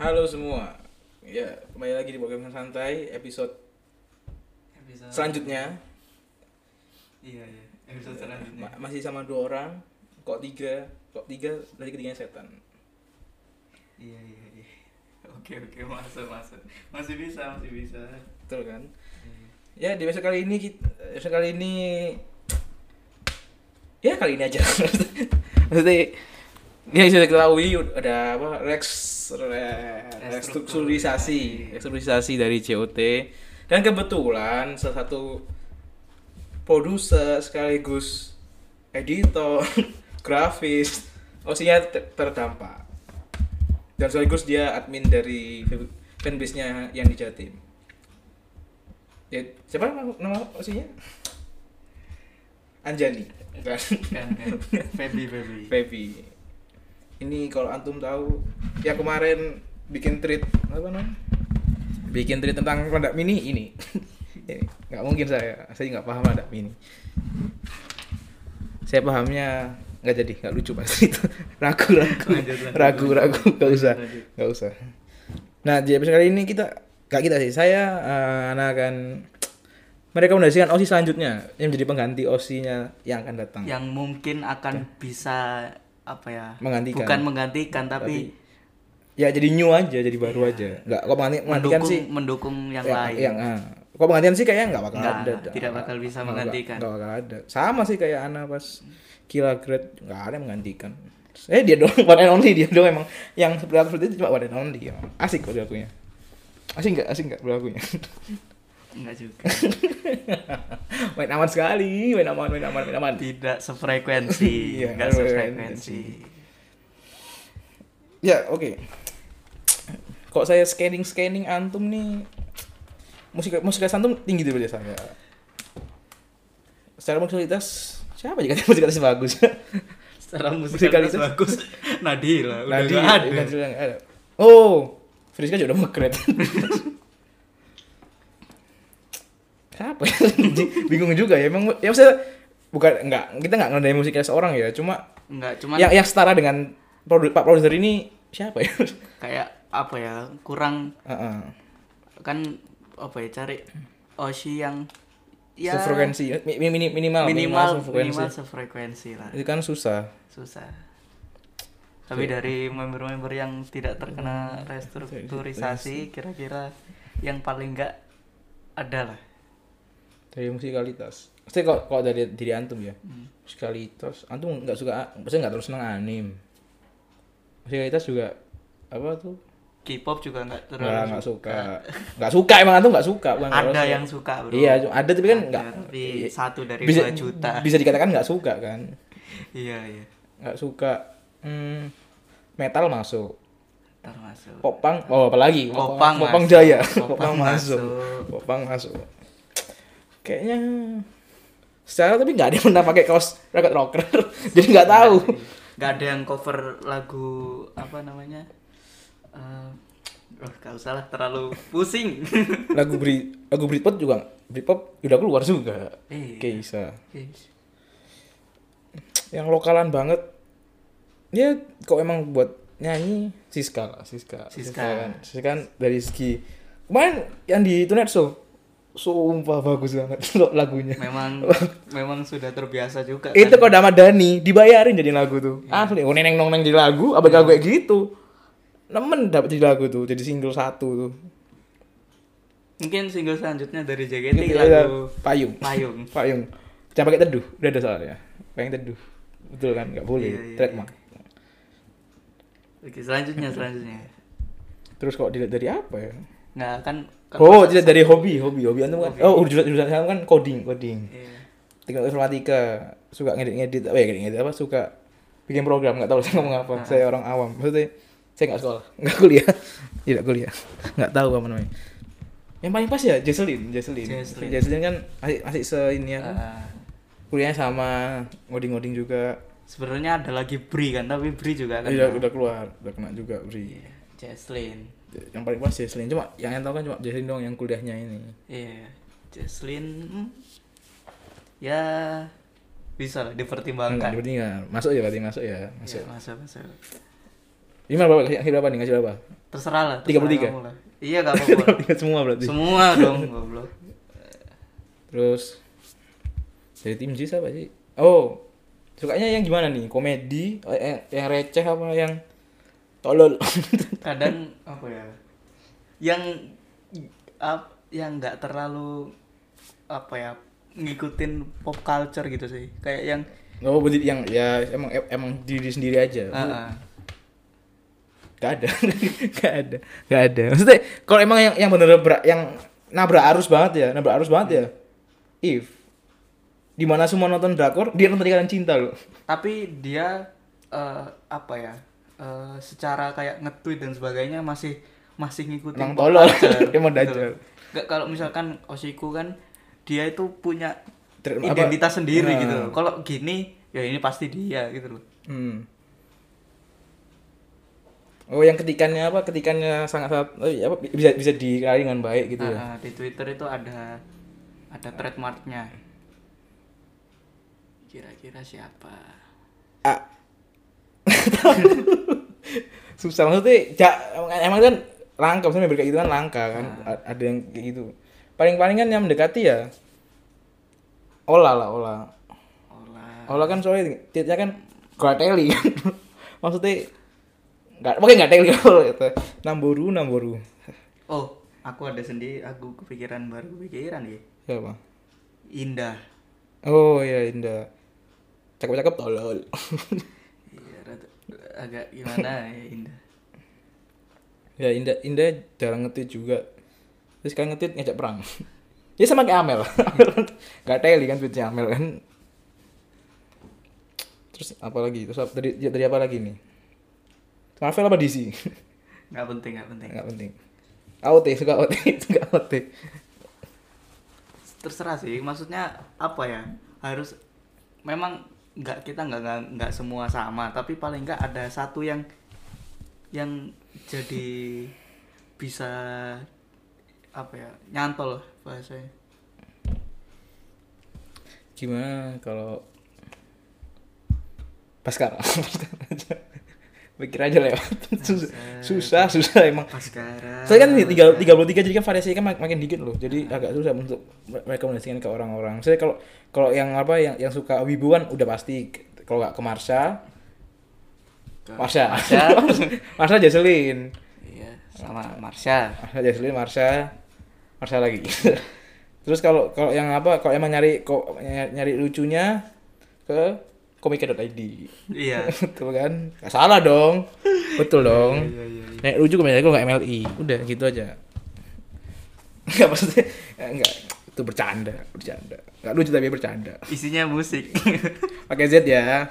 Halo semua. Ya, kembali lagi di program santai episode Episode- selanjutnya. Iya iya. Episode selanjutnya. Ma- masih sama dua orang. Kok tiga? Kok tiga? Dari ketiganya setan. Iya iya iya. Oke oke masuk masuk. Masih bisa masih bisa. Betul kan? Iya. Ya, di episode kali ini kita, episode kali ini ya kali ini aja. Maksudnya ya sudah ketahui ada apa Rex re- restrukturisasi. restrukturisasi dari COT dan kebetulan salah satu produser sekaligus editor grafis osinya ter- terdampak. Dan sekaligus dia admin dari fanbase-nya yang di Jatim ya siapa nama, osinya? Anjani. Kan Kan kan. Feby Feby. Feby ini kalau antum tahu yang kemarin bikin tweet apa namanya? Bikin tweet tentang produk mini ini. Nggak mungkin saya saya nggak paham produk mini. Saya pahamnya nggak jadi nggak lucu pas itu ragu ragu. Lanjut, lanjut, ragu ragu nggak usah. Nggak usah. Nah di episode kali ini kita nggak kita sih saya eh, anak akan merekomendasikan osi selanjutnya yang menjadi pengganti osinya yang akan datang. Yang mungkin akan bisa apa ya? Menggantikan. Bukan menggantikan tapi, ya jadi new aja jadi baru Iya. aja nggak kok mengganti- menggantikan mendukung sih mendukung yang, yang, lain. yang ah. kok menggantikan sih kayaknya nggak bakal Nggak, ada tidak bakal bisa Nggak- menggantikan. nggak bakal ada sama sih kayak Ana pas kila grade nggak ada yang menggantikan eh dia doang one and only dia doang emang yang seperti aku seperti itu cuma one and only emang. asik kok lagunya asik nggak asik nggak lagunya Enggak juga. main aman sekali main aman main aman main aman Tidak sefrekuensi. Iya, Enggak frekuensi. sefrekuensi. ya oke kok saya scanning scanning antum nih musik musik antum tinggi tuh saya secara musikalitas siapa jika musikalitas bagus Secara Musikalitas. musikalitas bagus. Nadila udah Nadi, nggak ada. Nadila ada. oh Friska juga udah mekret siapa ya? Bingung juga ya. Emang ya maksudnya bukan enggak kita nggak ngedengerin musiknya seorang ya cuma Enggak, cuman yang yang setara dengan produ- pak produser ini siapa ya? Kayak apa ya? Kurang Heeh. kan apa ya cari Oshi yang ya sefrekuensi mi- mi- mini- minimal minimal sefrekuensi. minimal sefrekuensi lah. Itu kan susah. Susah. Tapi dari member-member yang tidak terkena restrukturisasi kira-kira yang paling enggak ada lah dari musikalitas. Pasti kok kok dari diri antum ya Hmm. musikalitas. Antum nggak suka maksudnya nggak terus seneng anim. Musikalitas juga apa tuh? K-pop juga enggak terlalu nggak nggak suka. Nggak suka emang antum nggak suka? Bukan nggak ada yang suka bro. Iya ada tapi kan nggak tapi iya. satu dari bisa dua juta. bisa dikatakan nggak suka kan? Iya iya. Nggak suka. Hmm, metal masuk. Termasuk popang oh apalagi Popang popang masuk. jaya Popang popang masuk. masuk. popang masuk kayaknya secara tapi nggak ada yang pernah pakai kaos record rocker. Jadi nggak tahu. Nggak ada yang cover lagu apa namanya? Eh, oh, gak usah lah terlalu pusing. Lagu Brit lagu Britpop juga Britpop udah keluar juga Iya. Keisa. Yang lokalan banget ya kok emang buat nyanyi? Siska lah Siska. Siska. kan Siska kan dari segi kemarin yang di Tunet Show sumpah bagus banget lagunya. Memang memang sudah terbiasa juga itu kan. kok Ahmad Dhani dibayarin jadi lagu tuh. Asli oh neneng nong neng jadi lagu apa gak kayak gitu. Nemen dapat jadi lagu tuh jadi single satu tuh. Mungkin single selanjutnya dari JKT Gitu, lagu ya, payung. Payung. Payung. Jangan pakai teduh udah ada soalnya. Pakai teduh. Betul kan? Nggak boleh. Iya, iya, trademark. Oke selanjutnya selanjutnya. Terus kok dilihat dari apa ya nggak kan kan oh dilihat dari hobi hobi hobi. Antum kan oh jurusan jurusan saya kan coding coding. Iya. teknik informatika suka ngedit ngedit apa ya ngedit ngedit apa suka bikin program nggak tahu saya ngomong apa Ah. saya orang awam. Maksudnya saya nggak sekolah. nggak kuliah. Tidak kuliah. Nggak tahu apa namanya. Yang paling pas ya Jesselyn Jesselyn. Jesselyn kan masih masih se ini ya kan Ah, kuliahnya sama ngoding ngoding juga. Sebenarnya ada lagi Bri kan tapi Bri juga kan udah udah keluar udah kena juga Bri Jesslyn yang paling pas Jesselyn cuma yang yang tahu kan cuma Jesselyn dong yang kuliahnya ini iya Jesslyn hmm, ya bisa lah dipertimbangkan berarti nggak masuk ya berarti masuk ya masuk Iya, masuk masuk Ini berapa? Ngasih berapa nih? Ngasih berapa? terserah lah 33? terserah kamu lah. iya gak apa-apa Tiga semua berarti. semua dong goblok Terus dari tim G siapa sih? Oh, sukanya yang gimana nih? Komedi, eh, yang, yang receh apa yang tolol? kadang apa ya yang ap, yang nggak terlalu apa ya ngikutin pop culture gitu sih kayak yang oh, berarti yang ya emang emang diri sendiri aja. ah, ah. Gak ada, gak ada, gak ada. Maksudnya kalau emang yang yang bener bener yang nabrak arus banget ya, nabrak arus banget ya. If di mana semua nonton drakor, dia nonton Ikatan Cinta loh. tapi dia eh, apa ya eh, secara kayak nge-tweet dan sebagainya masih masih ngikutin Emang tolol. Emang gitu dajal. nggak kalau misalkan Oshiku kan dia itu punya apa- identitas sendiri Nah. gitu loh. kalau gini ya ini pasti dia gitu loh Hmm. Oh, yang ketikannya apa? Ketikannya sangat-sangat eh, apa bisa bisa dikenali dengan baik gitu ya. Ah, ah, di Twitter itu ada ada trademarknya kira-kira siapa Ah. Susah maksudnya ja, emang, emang kan langka maksudnya berkayak gitu kan langka kan. A- Ada yang kayak gitu. Paling-paling kan yang mendekati ya Ola lah, Ola. Olah Ola kan soalnya tweetnya kan Grateli kan. maksudnya nggak pokoknya nggak teli kalau gitu. Namboru, Namboru. oh aku ada sendiri aku kepikiran baru kepikiran ya Siapa? Indah Oh iya Indah. Cakep-cakep tolol. Agak gimana ya Indah ya Indah Indah jarang nge juga. Terus sekarang nge ngajak perang. ya sama kayak Amel. Gak teli kan tweetnya Amel kan. Terus apa lagi? Terus apa- dari dari apa lagi nih? Marvel apa DC? nggak penting nggak penting Enggak penting. AOT suka AOT, suka AOT. terserah sih maksudnya apa ya harus memang nggak kita nggak nggak semua sama tapi paling nggak ada satu yang yang jadi bisa apa ya nyantol bahasanya. Gimana kalau pas Pikir aja lewat. susah, susah, susah emang. sekarang Saya kan tiga tiga puluh tiga jadi kan variasi kan mak- makin dikit loh. Jadi agak susah untuk merekomendasikan ke orang-orang. Saya kalau kalau yang apa yang yang suka wibu kan udah pasti kalau nggak ke Marsha, Ke Marsha, Marsha. Marsha Jesselyn, iya sama Marsha Marsha Jesselyn, Marsha, Marsha lagi. Terus kalau kalau yang apa kalau emang nyari kok nyari, nyari lucunya ke komika.id. iya Betul kan? Gak salah dong. Betul dong. iya iya iya. Nek lucu komedi gue gak MLI. Udah gitu aja. Enggak maksudnya ya, enggak itu bercanda, bercanda. Enggak lucu tapi bercanda. isinya musik Pakai Z ya.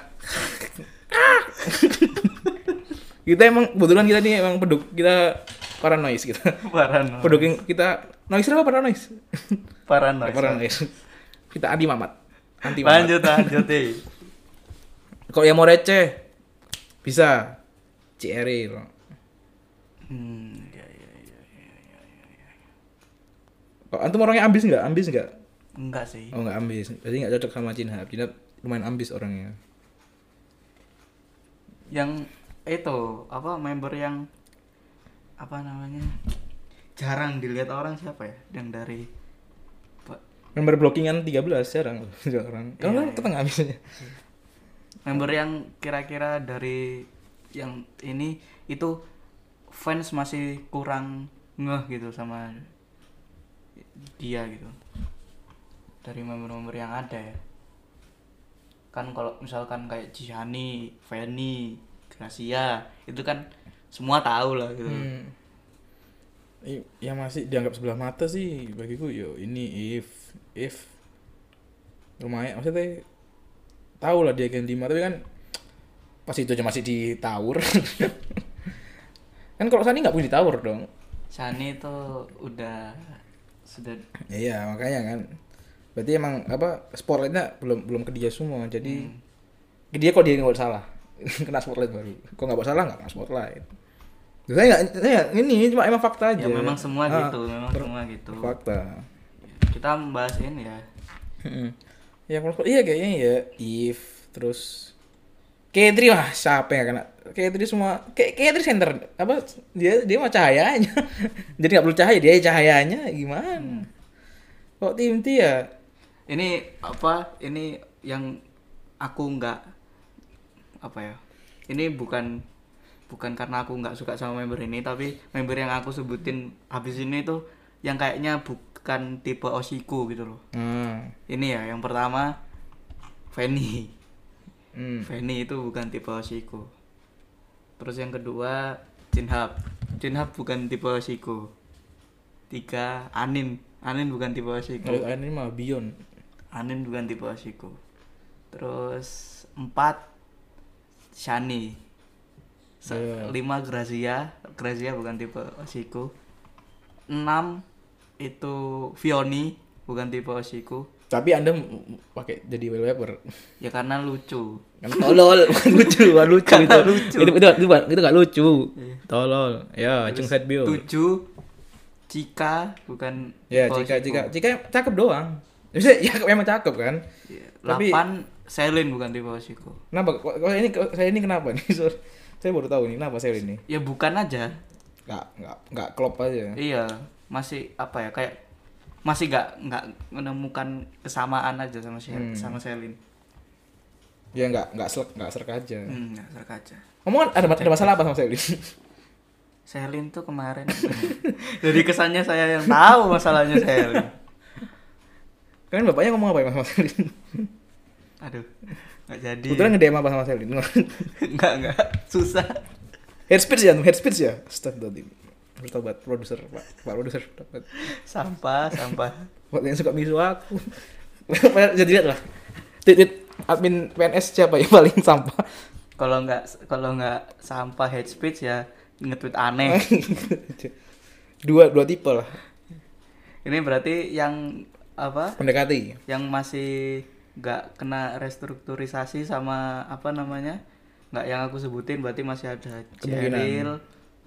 kita emang kebetulan kita nih emang peduk kita paranoid kita. paranoid Peduk yang kita noise apa paranoid? paranoid Paranoid. Kita anti mamat. Anti mamat. lanjut lanjut eh. Kalau yang mau receh bisa CRI loh. hmm iya iya iya Kok antum orangnya ambis nggak? Ambis nggak? enggak sih Oh nggak ambis. Berarti nggak cocok sama Cinha. Cinha lumayan ambis orangnya. yang itu apa member yang apa namanya jarang dilihat orang siapa ya yang dari Member blockingan 13 jarang jarang. Kalau Iya, iya. ketengah ambisnya. Member yang kira-kira dari yang ini itu fans masih kurang ngeh gitu sama dia gitu. Dari member-member yang ada ya. Kan kalau misalkan kayak Jihani, Feni, Gracia itu kan semua tahu lah gitu. Hmm. Yang masih dianggap sebelah mata sih bagiku yo ini if if. Lumayan maksudnya tahu lah dia Gen 5 tapi kan pas itu aja masih di tower kan kalau Sani nggak punya di tower dong. Shani itu udah sudah Ya, iya makanya kan. Berarti emang apa spotlightnya belum belum ke dia semua. Jadi Hmm. ke dia kok dia nggak salah. Kena spotlight baru. Kok nggak salah nggak kena spotlight. Saya nggak saya ini cuma emang fakta aja. ya memang semua Ah, gitu memang semua gitu. fakta. Kita membahas ini ya Ya kalau iya kayaknya ya if terus K3 mah siapa yang kena K3 semua K K3 center apa dia dia mah cahayanya jadi nggak perlu cahaya dia cahayanya gimana kok tim ya Ini apa? Ini yang aku nggak apa ya? Ini bukan bukan karena aku nggak suka sama member ini, tapi member yang aku sebutin habis ini tuh yang kayaknya bukan tipe Oshiku gitu loh. hmm. Ini ya, yang pertama Fanny. Hmm. Fanny itu bukan tipe Oshiku. Terus yang kedua Jinhab. Jinhab bukan tipe Oshiku. Tiga Anin. Anin bukan tipe Oshiku. Kalau ini mah Bion Anin bukan tipe Oshiku. Terus empat Shani. Se- Iya. Lima Grazia. Grazia bukan tipe Oshiku. Enam itu Vioni bukan tipe Oshiku. tapi anda pakai jadi wallpaper Ya karena lucu. kan tolol lucu bukan lucu Karena itu. lucu. itu itu itu itu, itu gak lucu Iya. tolol ya cung set bio Tujuh Cika bukan ya Oshiku. jika jika cakep doang Maksudnya, ya memang cakep kan Iya. Tapi- Selin bukan tipe Oshiku. kenapa kok ini saya ini kenapa nih Sorry. saya baru tahu nih kenapa saya ini Ya bukan aja. nggak nggak nggak klop aja Iya, masih apa ya kayak masih nggak nggak menemukan kesamaan aja sama si Hmm. sama Selin. ya nggak nggak selek nggak serk aja Hmm, nggak serk aja. ngomong ada ada masalah apa sama saya Selin tuh kemarin. Jadi kesannya saya yang tahu masalahnya Selin. kan bapaknya ngomong apa ya sama Selin Aduh, nggak jadi. kebetulan nge apa sama Selin Nggak nggak susah. head speech ya head speech ya Astagfirullahaladzim bertobat produser pak. Pak produser bertobat Sampah, sampah. buat yang suka misu aku. Jadi lihat lah. Titit admin PNS siapa yang paling sampah? Kalau nggak kalau nggak sampah head speech ya nge-tweet aneh. dua dua tipe lah. Ini berarti yang apa? mendekati. Yang masih nggak kena restrukturisasi sama apa namanya? Nggak yang aku sebutin berarti masih ada Kemungkinan.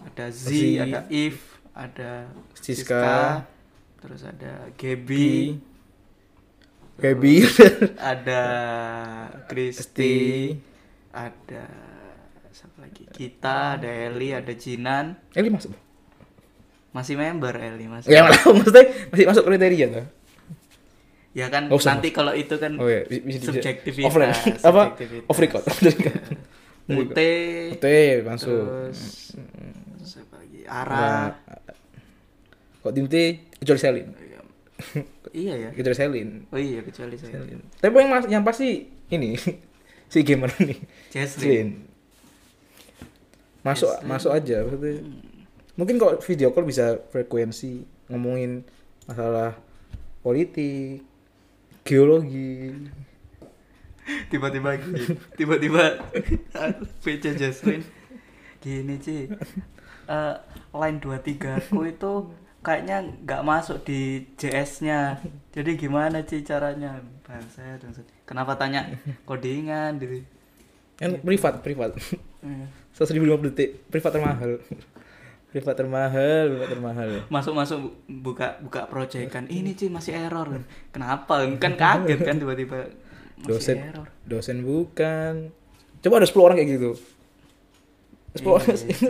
Ada Z, Z. ada If ada Siska. terus ada Gaby. Gaby. Ada Kristi ada siapa lagi? Kita ada Eli ada Jinan. Eli masuk masih member Eli masih ya maksudnya masih masuk kriteria tuh. Ya kan usah, nanti kalau itu kan oh iya bisa, bisa. subjektivitas offline. Apa? off record. Mute. Oke, masuk. Terus terus apa lagi Ara kok tim T? Kecuali Selin. Iya. Ya. Kecuali Selin. Oh iya kecuali Selin. Tapi yang mas yang pasti ini si gamer nih Selin. Masuk masuk aja maksudnya. Mungkin kok video call bisa frekuensi ngomongin masalah politik geologi. Tiba-tiba gini. Tiba-tiba PC Jesslyn gini Ci Eh, line 23 aku itu kayaknya nggak masuk di JS-nya jadi gimana Ci caranya? Bangsa dan kenapa tanya codingan gitu? Kan privat privat. Eh, seratus ribu lima puluh detik. Privat termahal. Privat termahal privat termahal. Masuk-masuk bu- buka buka proyekan. Ini Ci masih error. Kenapa? Kan kaget kan tiba-tiba dosen error. dosen bukan. Coba ada 10 orang kayak gitu. 10 orang Iya.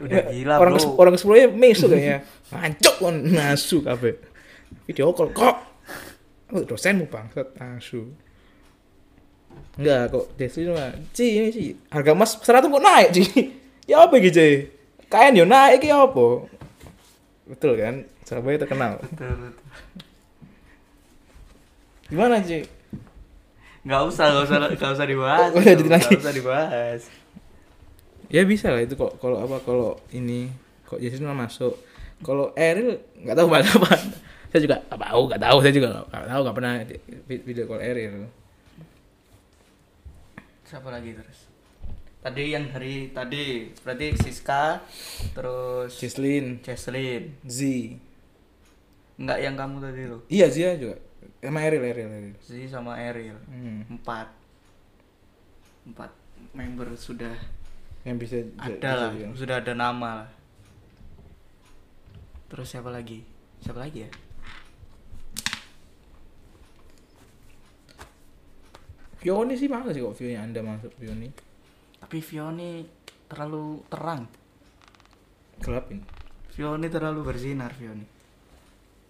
Udah gila, orang bro. orang ke 10 nya mesuk kayaknya. Ngancok kan nasu kafe video call kok? Oh, dosenmu bangsat. Nasu enggak kok Desi mah Ci ini Ci harga emas 100 kok naik Ci? Ya apa gitu Ci? Kain yo naik ya apa? Betul kan? Surabaya terkenal. Betul, betul. gimana Ci? Nggak usah nggak usah nggak usah dibahas nggak usah dibahas ya bisa lah itu kok. Kalau apa kalau ini kok Jason masuk. Kalau Eril nggak tahu bahas apa. Saya juga nggak tahu nggak tahu. Saya juga nggak tahu nggak pernah vi- video call Eril. Siapa lagi terus? Tadi yang dari tadi berarti Siska terus Cislin Jesslyn Z. Nggak yang kamu tadi loh. Iya Zia juga. Sama Eril Eril Eril. Z sama Ariel hmm. empat. Empat member sudah yang bisa ada lah sudah ada nama lah. Terus siapa lagi? Siapa lagi ya? Vioni sih males sih kok Vioni anda masuk Vioni Tapi Vioni terlalu terang. gelapin. Vioni terlalu bersinar Vioni.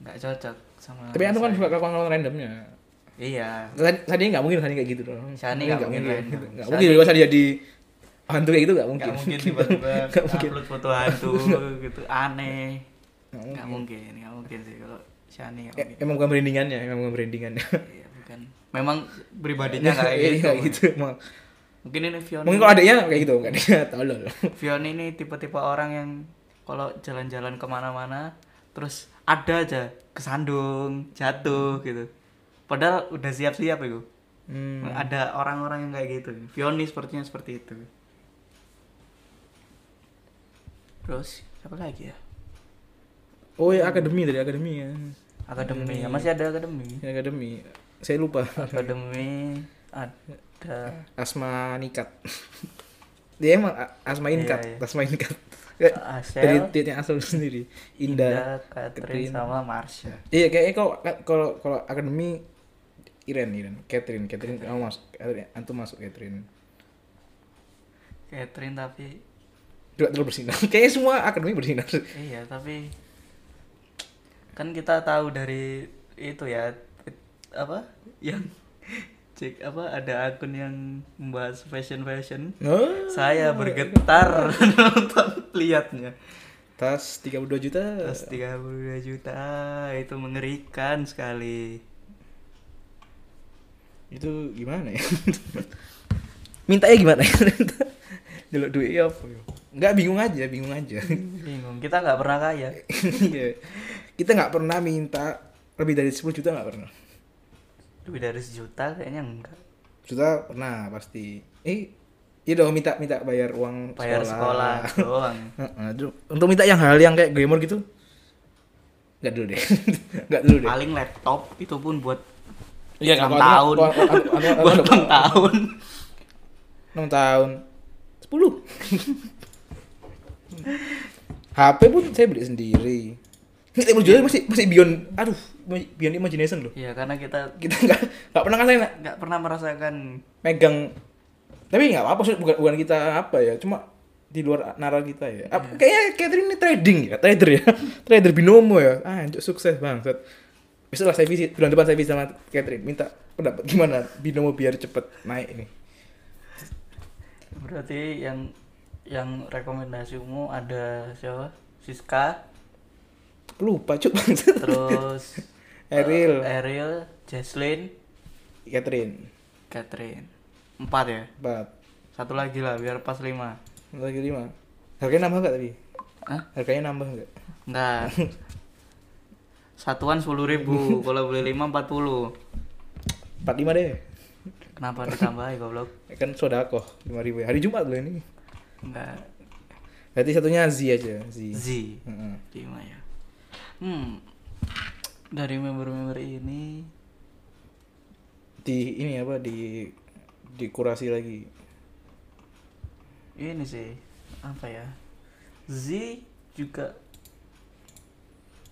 Nggak cocok sama. tapi antum kan suka kelakuan randomnya. Iya. tadi tadi nggak mungkin tadi kayak gitu dong. Shani nggak mungkin nggak mungkin juga saya jadi hantu kayak gitu nggak mungkin Nggak mungkin tiba-tiba Nggak mungkin. upload foto hantu gitu aneh. Nggak mungkin, nggak mungkin sih kalau Shani nggak Eh, mungkin. emang bukan brandingannya emang bukan brandingannya Iya, bukan. Memang pribadinya nggak kayak gitu. Iya, gitu emang Mungkin ini Vioni. mungkin kalau adanya kayak gitu nggak dia tolol Vioni ini tipe-tipe orang yang kalau jalan-jalan ke mana-mana terus ada aja kesandung, jatuh gitu. Padahal udah siap-siap itu. hmm. Ada orang-orang yang kayak gitu. Vioni sepertinya seperti itu. Terus siapa lagi ya? oh ya akademi tadi akademi ya Akademi. Ya, masih ada akademi. akademi saya lupa Akademi ada Asma Nikat dia emang Asma Inkat Iya, iya. Asma Inkat dari Asel, titiknya asal sendiri Indah Indah, Catherine Catherine. sama Marsha. iya kayaknya kalau kalau kalau akademi Iren Iren Catherine Catherine kamu masuk Catherine, antum masuk Catherine Catherine tapi tidak terlalu bersinar. Kayaknya semua akademi bersinar. Iya tapi kan kita tahu dari itu ya apa yang cek apa ada akun yang membahas fashion fashion oh, saya bergetar nonton liatnya tas 32 juta. Tas 32 juta itu mengerikan sekali. Itu gimana ya? Mintanya gimana ya? Dulu duit ya apa ya nggak bingung aja bingung aja. Bingung kita nggak pernah kaya. Iya. kita nggak pernah minta lebih dari 10 juta nggak pernah. Lebih dari sejuta kayaknya enggak. Juta pernah pasti. Eh iya dong minta minta bayar uang bayar sekolah. doang. Heeh, itu- untuk minta yang hal yang kayak gamer gitu? Nggak dulu deh. Nggak dulu deh. Paling laptop itu pun buat iya enam tahun. buat enam tahun. enam tahun. Sepuluh HP pun saya beli sendiri. Ini table jual masih masih beyond aduh beyond imagination loh. Ya karena kita kita nggak nggak pernah ngerasain nggak pernah merasakan. Megang. Tapi nggak apa-apa sih bukan bukan kita apa ya cuma di luar nalar kita ya. Ap- kayaknya Catherine ini trading ya trader ya. Trader binomo ya. Ah sukses banget bisa lah saya visit bulan depan saya visit sama Catherine. Minta pendapat gimana binomo biar cepet naik ini. Berarti yang yang rekomendasimu ada siapa? Siska? Lupa cuk terus Eril. eh, Eril Jesslyn Catherine. Catherine. Empat ya? Empat. Satu lagi lah biar pas lima. Lagi lima. Harganya nambah nggak tapi Hah? harganya nambah nggak? Enggak satuan sepuluh ribu kalau beli lima empat puluh. Empat lima deh. Kenapa ditambahin goblok? Kan sodako lima ribu. Ya hari Jumat loh ini enggak berarti satunya Z aja Z. Z. Heeh. lima ya. Hmm. Dari member-member ini. Di ini apa di dikurasi lagi. Ini sih apa ya. Z juga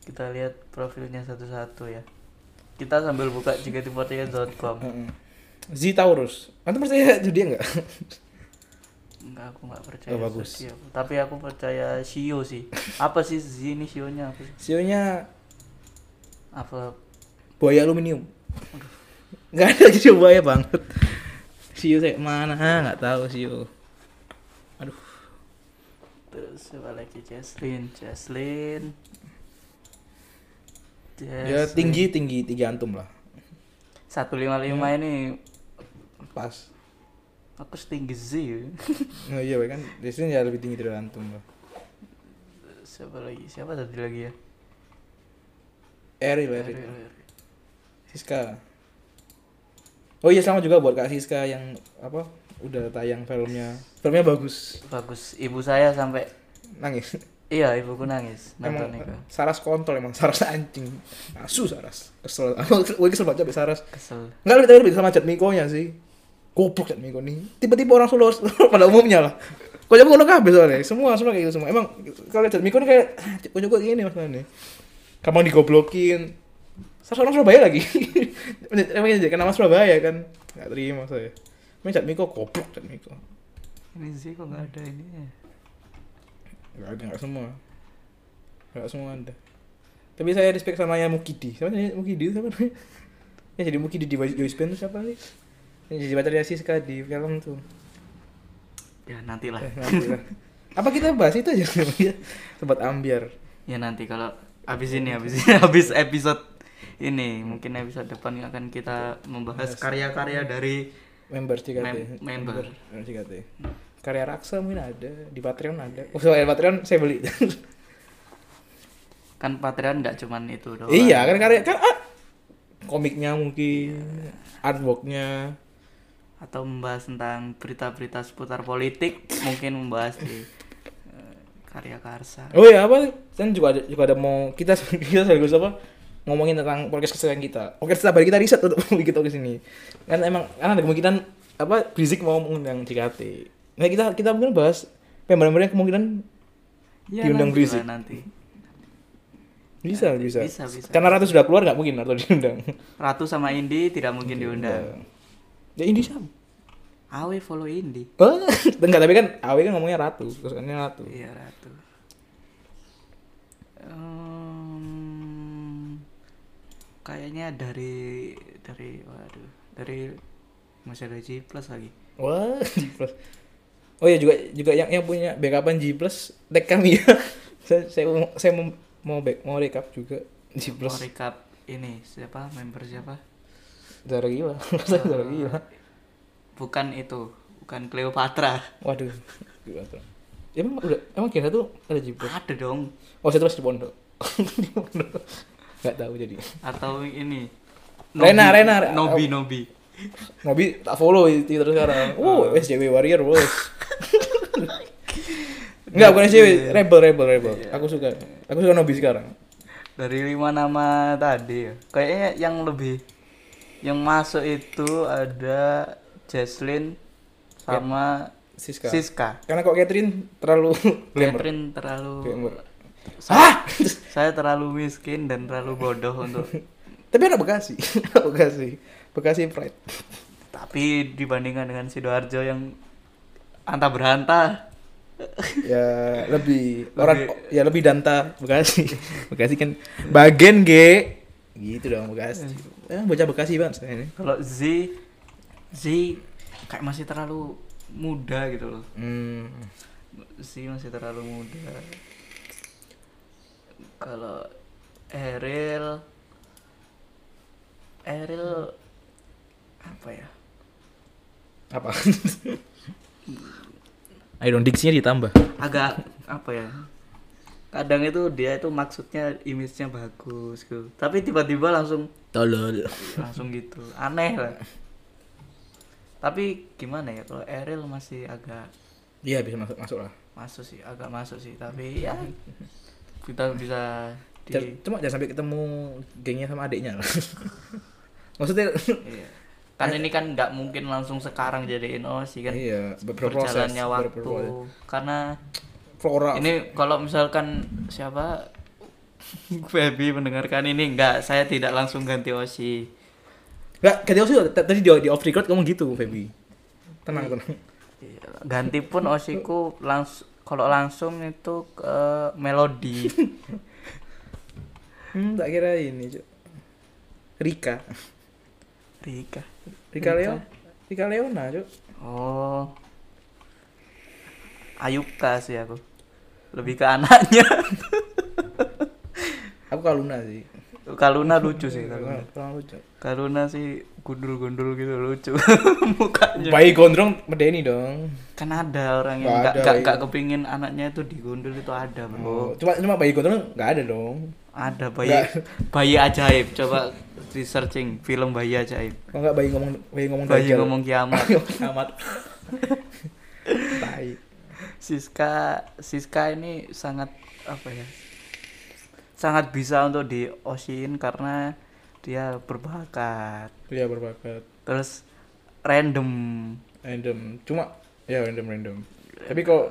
kita lihat profilnya satu-satu ya. Kita sambil buka jkt48.com Heeh. Z Taurus. Antum percaya jadi enggak enggak aku nggak percaya Oh, bagus. Zodiac. tapi aku percaya Shio sih. Apa sih ini sih? Sionya apa? Buaya aluminium. Nggak ada sio buaya banget. Sio kayak mana? Nggak tahu sio aduh. Terus siapa lagi Jesslyn Jesslyn ya tinggi tinggi tinggi antum lah. 155 ini pas aku setinggi Z ya. oh iya kan. Destin ya lebih tinggi dari antum lah siapa lagi? Siapa tadi lagi ya? Eril Eril. Siska. Oh iya sama juga buat kak Siska yang apa udah tayang filmnya. Filmnya bagus. Bagus. Ibu saya sampai nangis. Iya ibuku nangis. Nonton itu Saras kontol emang Saras anjing. Asu Saras. Kesel. Aku gue kesel banget sampai Saras. Kesel. Enggak lebih lebih sama Jatmiko nya sih. Goblok Jatmiko nih. Tiba-tiba orang Solo pada umumnya lah. Kok jago ngono kabeh soalnya. Semua semua kayak gitu semua. Emang kalau Jatmiko nih kayak "Ah, kok jago gini masalahnya. Kamu digoblokin. Salah orang Surabaya lagi. Emang jadi nama Surabaya kan. nggak terima saya main cat Miko goblok cat Miko ini sih kok nggak ada ini nggak ada nggak semua nggak semua ada tapi saya respect sama yang Mukidi siapa nih Mukidi itu siapa namanya yang jadi Mukidi di Joyce Band siapa sih jadi pacarnya Siska di film tuh. Ya nantilah. Eh, nanti lah. apa kita bahas itu aja? Tempat ambiar. Ya nanti kalau habis ini habis ini habis episode ini mungkin episode depan akan kita membahas karya-karya dari member CKT Mem- member. member CKT karya Raksa mungkin ada di Patreon ada. Oh soalnya Patreon saya beli. Kan Patreon nggak cuman itu doang. Iya kan karya kan ah, komiknya mungkin artworknya atau membahas tentang berita-berita seputar politik mungkin membahas di eh, karya Karsa. Oh iya apa? Kan juga ada juga ada mau kita kita sekaligus apa? Ngomongin tentang podcast kesukaan kita. Podcast setiap hari kita riset untuk bikin podcast ini. Kan emang kan ada kemungkinan apa Rizik mau mengundang JKT nah kita kita mungkin bahas yang kemungkinan ya, diundang nanti berisik. lah, nanti. Bisa bisa. Bisa, bisa. karena Ratu sudah keluar nggak mungkin Ratu diundang. Ratu sama Indi tidak mungkin diundang ya ini siapa Awe follow Indi Oh, enggak tapi kan Awe kan ngomongnya Ratu, kesukaannya Ratu. iya Ratu Em, kayaknya dari dari waduh dari masih ada G plus lagi Wah, G plus. Oh ya juga juga yang yang punya backupan G plus tag kami ya. saya saya mau saya mau mau back mau recap juga G mau plus. recap ini siapa member siapa Zara gila, saya Zara gila. bukan itu bukan Cleopatra Waduh, tuh. Emang udah emang kira tuh ada plus. ada dong Oh saya terus di pondok. di pondok. Gak tahu jadi. atau ini Rena, Rena, Rena. Nobi Nobi Nobi tak follow Twitter sekarang. Oh, SJW Warrior bos. Enggak bukan SJW, Rebel Rebel Rebel. Aku suka. Aku suka Nobi sekarang. dari lima nama tadi ya kayaknya yang lebih yang masuk itu ada Jesslyn sama Siska. Siska Karena kok Catherine terlalu glamour. Catherine terlalu Glamour. saya, saya terlalu miskin dan terlalu bodoh untuk Tapi anak Bekasi. Bekasi. Bekasi Pride. tapi dibandingkan dengan Sidoarjo yang anta beranta Ya lebih orang ya lebih danta Bekasi. Bekasi kan bagian G. Gitu dong Bekasi. Eh, bocah Bekasi saya ini. kalau Z Z kayak masih terlalu muda gitu loh Hmm. Z masih terlalu muda kalau Eril Eril apa ya Apa? Ayo dong diksinya ditambah. agak apa ya kadang itu dia itu maksudnya image-nya bagus gitu tapi tiba-tiba langsung Tolol. langsung gitu aneh lah tapi gimana ya kalau Eril masih agak Iya bisa masuk masuk lah. masuk sih agak masuk sih tapi ya kita bisa di Cuma jangan sampai ketemu gengnya sama adiknya lah. Maksudnya iya. kan ini kan nggak mungkin langsung sekarang jadiin OSI kan iya berproses berjalannya waktu berproses. karena Flora ini kalau misalkan siapa Baby mendengarkan ini enggak saya tidak langsung ganti OSI Enggak, ganti sih tadi di, di off record kamu gitu, Feby. Tenang, tenang. Iya, ganti pun osiku langsung kalau langsung itu ke melodi Hmm, tak kira ini, Cuk. Rika. Rika Rika Leo. Rika Leona, Cuk. oh Ayuka sih aku lebih ke anaknya Aku Kaluna sih. Kaluna lucu sih Kaluna Kaluna lucu. Kaluna sih gundul-gundul gitu lucu mukanya Bayi gondrong medeni dong. kan ada orang yang Nggak nggak nggak iya. nggak kepingin anaknya itu digundul itu ada bro Oh, cuma cuma bayi gondrong enggak ada dong. ada bayi Nggak. bayi ajaib coba di searching film bayi ajaib Kalau enggak bayi ngomong bayi ngomong bayi ngomong kiamat amat. Tai. Siska Siska ini sangat apa ya sangat bisa untuk di Oshin karena dia berbakat Iya berbakat. terus random Random. Cuma ya random random. Tapi kalau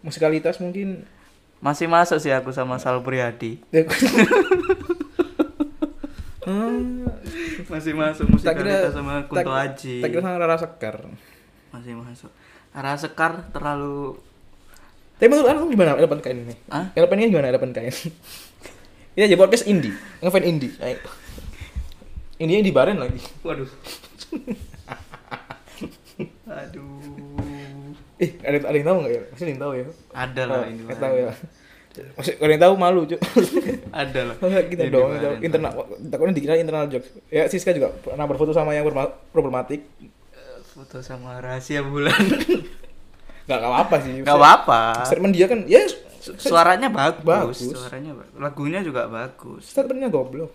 musikalitas mungkin masih masuk sih aku sama Sal Priadi Hmm, masih masuk musikalitas sama Kunto Aji Tak kira sama Rara Sekar. masih masuk arah sekar terlalu Tapi menurut anu gimana elemen kain ini? Hah? Elemennya gimana elemen kain? Ini aja podcast indie, ngefan indie. Ayo. Indinya di baren lagi. waduh aduh Eh, ada ada yang tahu nggak ya? Pasti ada yang tahu ya. ada lah Oh, ini nggak mah. tahu ya. Masih ada yang tahu malu, Cuk. ada lah kita Ini dong, ada yang internal takutnya dikira internal jokes. Ya, Siska juga pernah berfoto sama yang problematik. Foto sama rahasia bulan Gak apa-apa sih. nggak apa-apa Statement dia kan, ya suaranya bagus, Bagus. suaranya bagus lagunya juga bagus statementnya goblok.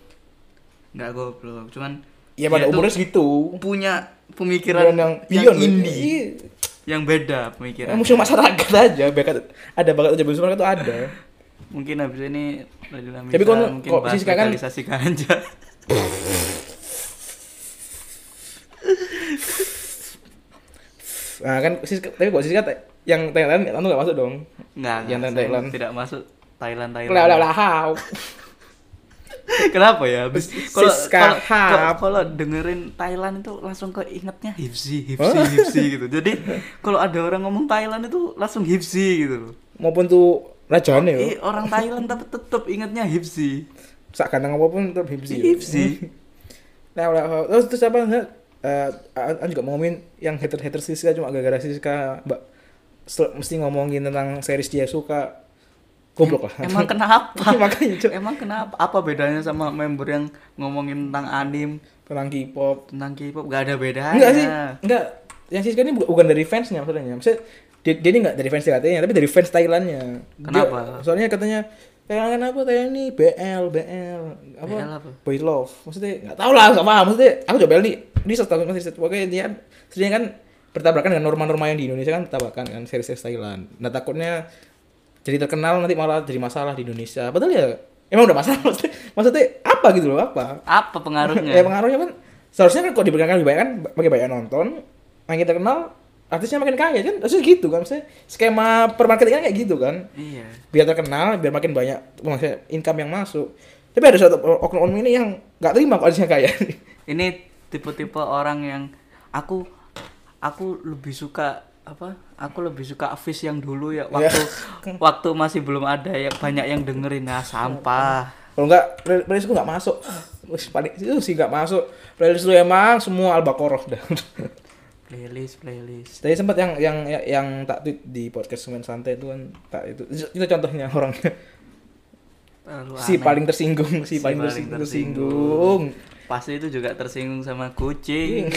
nggak goblok cuman Ya pada umurnya segitu. punya pemikiran yang yang, indie Iya. yang beda pemikiran musuh masyarakat aja, bakat ada bakat ujar masyarakat itu ada. mungkin habis ini Radila Tapi Misa kalau- mungkin bahas Siska kan- ganja Nah kan tapi kok Siska yang Thailand anu nggak masuk dong. nggak Yang saya Thailand. tidak masuk Thailand Thailand Lah lah lah how. kenapa ya habis kalau kalau dengerin Thailand itu langsung keingetnya hipsi hipsi Oh. hipsi gitu jadi kalau ada orang ngomong Thailand itu langsung hipsi gitu loh Maupun tuh rajane yo. Ih, orang Thailand tapi tetap ingatnya hipsi Sak ganteng apa pun tetap hipsi. hipsi Nah, terus terus apa Eh, An juga mau ngomongin yang hater-hater Siska cuma gara-gara Siska mbak mesti ngomongin tentang series dia suka goblok lah. emang kenapa Makanya, Cuk. emang kenapa apa bedanya sama member yang ngomongin tentang anim tentang K-pop. tentang K-pop gak ada bedanya Enggak sih, enggak. Yang Siska ini bu- bukan dari fansnya maksudnya. Maksudnya dia, dia ini enggak dari fans TKT-nya, tapi dari fans Thailandnya. Dia- Kenapa? soalnya katanya Thailand apa Thailand ini BL, BL, apa? BL apa? Boy Love. Maksudnya enggak tahu lah, enggak paham. Maksudnya aku coba nih. Ini setahu masih pokoknya dia sebenarnya kan bertabrakan dengan norma-norma yang di Indonesia kan bertabrakan kan series-series Thailand. Nah takutnya jadi terkenal nanti malah jadi masalah di Indonesia. Padahal ya emang udah masalah maksudnya, maksudnya apa gitu loh apa? apa pengaruhnya ya pengaruhnya kan seharusnya kan kok diberikan lebih banyak kan makin banyak nonton makin terkenal artisnya makin kaya kan harusnya gitu kan maksudnya skema permarketingan kayak gitu kan iya biar terkenal biar makin banyak maksudnya income yang masuk tapi ada satu oknum-oknum ini yang nggak terima kok artisnya kaya ini tipe-tipe orang yang aku aku lebih suka apa aku lebih suka Avis yang dulu ya waktu waktu masih belum ada ya banyak yang dengerin. Nah sampah. Kalau nggak play- playlist gue nggak masuk. Wih, paling itu sih nggak masuk. Playlist lu emang semua albaqoroh dah. Playlist playlist. Tadi sempat yang yang yang, yang tak tweet di podcast Semen Santai itu kan tak itu. Itu contohnya orangnya. Terlalu si aneh. paling tersinggung si, Si paling, paling tersinggung, tersinggung. Pasti itu juga tersinggung sama kucing.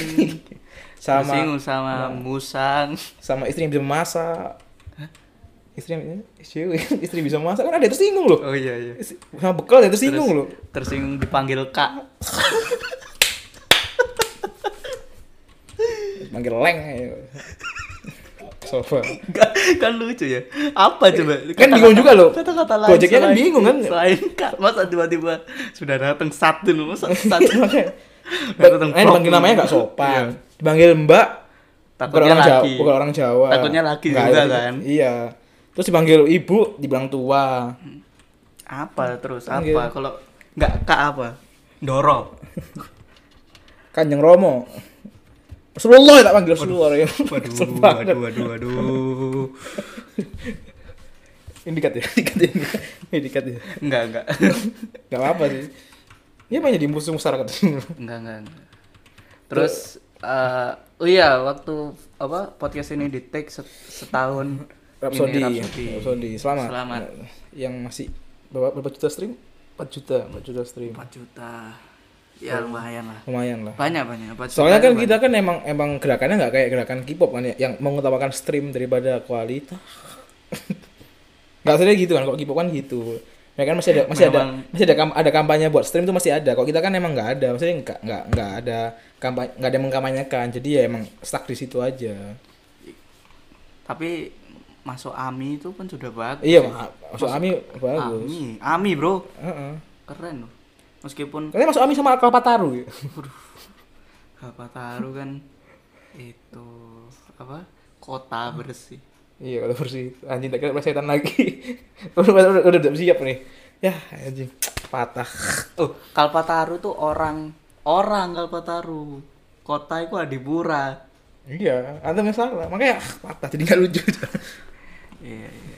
Sama tersinggung sama musang. Sama istri yang bisa masak istri yang istri, istri bisa masak kan ada yang tersinggung loh. Oh iya iya. Sama bekal ada yang tersinggung Terus loh. tersinggung dipanggil kak. Manggil leng. Sofa. Enggak, kan lucu ya. Apa coba? Kan bingung juga loh. kata-kata lain Gojeknya kan bingung kan. selain kak masa tiba-tiba sudah datang satu loh masa satu Datang eh dipanggil prok. namanya gak Iya. sopan dipanggil mbak takutnya orang Jawa bukan orang Jawa. Takutnya laki Nggak, juga iya. kan? iya. Terus dipanggil ibu dibilang tua. Apa terus? Panggil. apa kalau nggak kak apa? Doro kanjeng Romo Rasulullah tak panggil Rasulullah ya waduh waduh waduh waduh ini dikat ya dikat ya ini dikat ya enggak enggak Gak apa-apa sih. Iya banyak di musuh masyarakat. enggak enggak, enggak. terus eh, oh iya waktu apa podcast ini di take set- setahun Rhapsody. ini Rhapsody. Rhapsody. Selamat. Selamat. Yang masih berapa, berapa juta stream? 4 juta, 4 juta stream. 4 juta ya lumayan lah Lumayan lah. banyak banyak 4 juta Soalnya kan itu kita kan emang emang gerakannya nggak kayak gerakan K-pop kan ya, yang mengutamakan stream daripada kualitas. Gak sebenarnya gitu kan, kok K-pop kan gitu. Ya kan masih ada masih ada Memang- masih ada kam- ada kampanye buat stream tuh masih ada. Kok kita kan emang nggak ada, maksudnya nggak nggak nggak ada kampanye nggak ada yang mengkampanyekan. Jadi ya emang stuck di situ aja. tapi masuk AMI itu kan sudah bagus Iya, ya. Masuk Ami bagus. AMI AMI bro Heeh. keren loh meskipun Katanya masuk Ami sama Kalpataru ya. apa taruh kan itu apa kota bersih Iya, kalau bersih anjing tak kira setan lagi. udah, udah, udah, udah siap nih. Ya, anjing. patah. Oh, Kalpataru tuh orang orang Kalpataru. Kota itu Adipura. Iya, antum yang salah. Makanya ah, patah jadi nggak lucu. Iya, iya.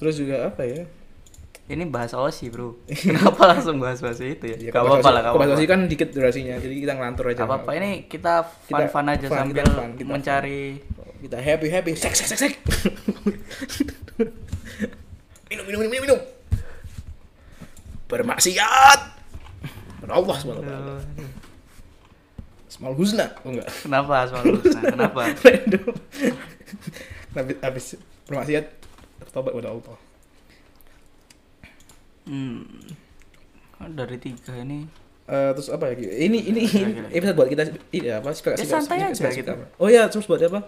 Terus juga apa ya? Ini bahas Osi, Bro. Kenapa langsung bahas-bahas itu ya? Ya, Gak apa-apa bahas- lah, bahas. Osi kan dikit durasinya, jadi kita ngelantur aja. Apa-apa. Ini kita Kita fun-fun aja fun, sambil kita fun, kita mencari kita happy happy sek sek sek sek. minum minum minum minum. Bermaksiat. Allah subhanahu wa taala. Asmaul husna. Oh enggak. Kenapa Asmaul Husna? Kenapa? Habis habis bermaksiat bertobat kepada Allah. Hmm. Dari tiga ini Eh, terus apa lagi? Ini ini, gila. episode buat kita ini apa? Spek, Ya, santai aja spek- gitu. Oh iya, terus buat apa?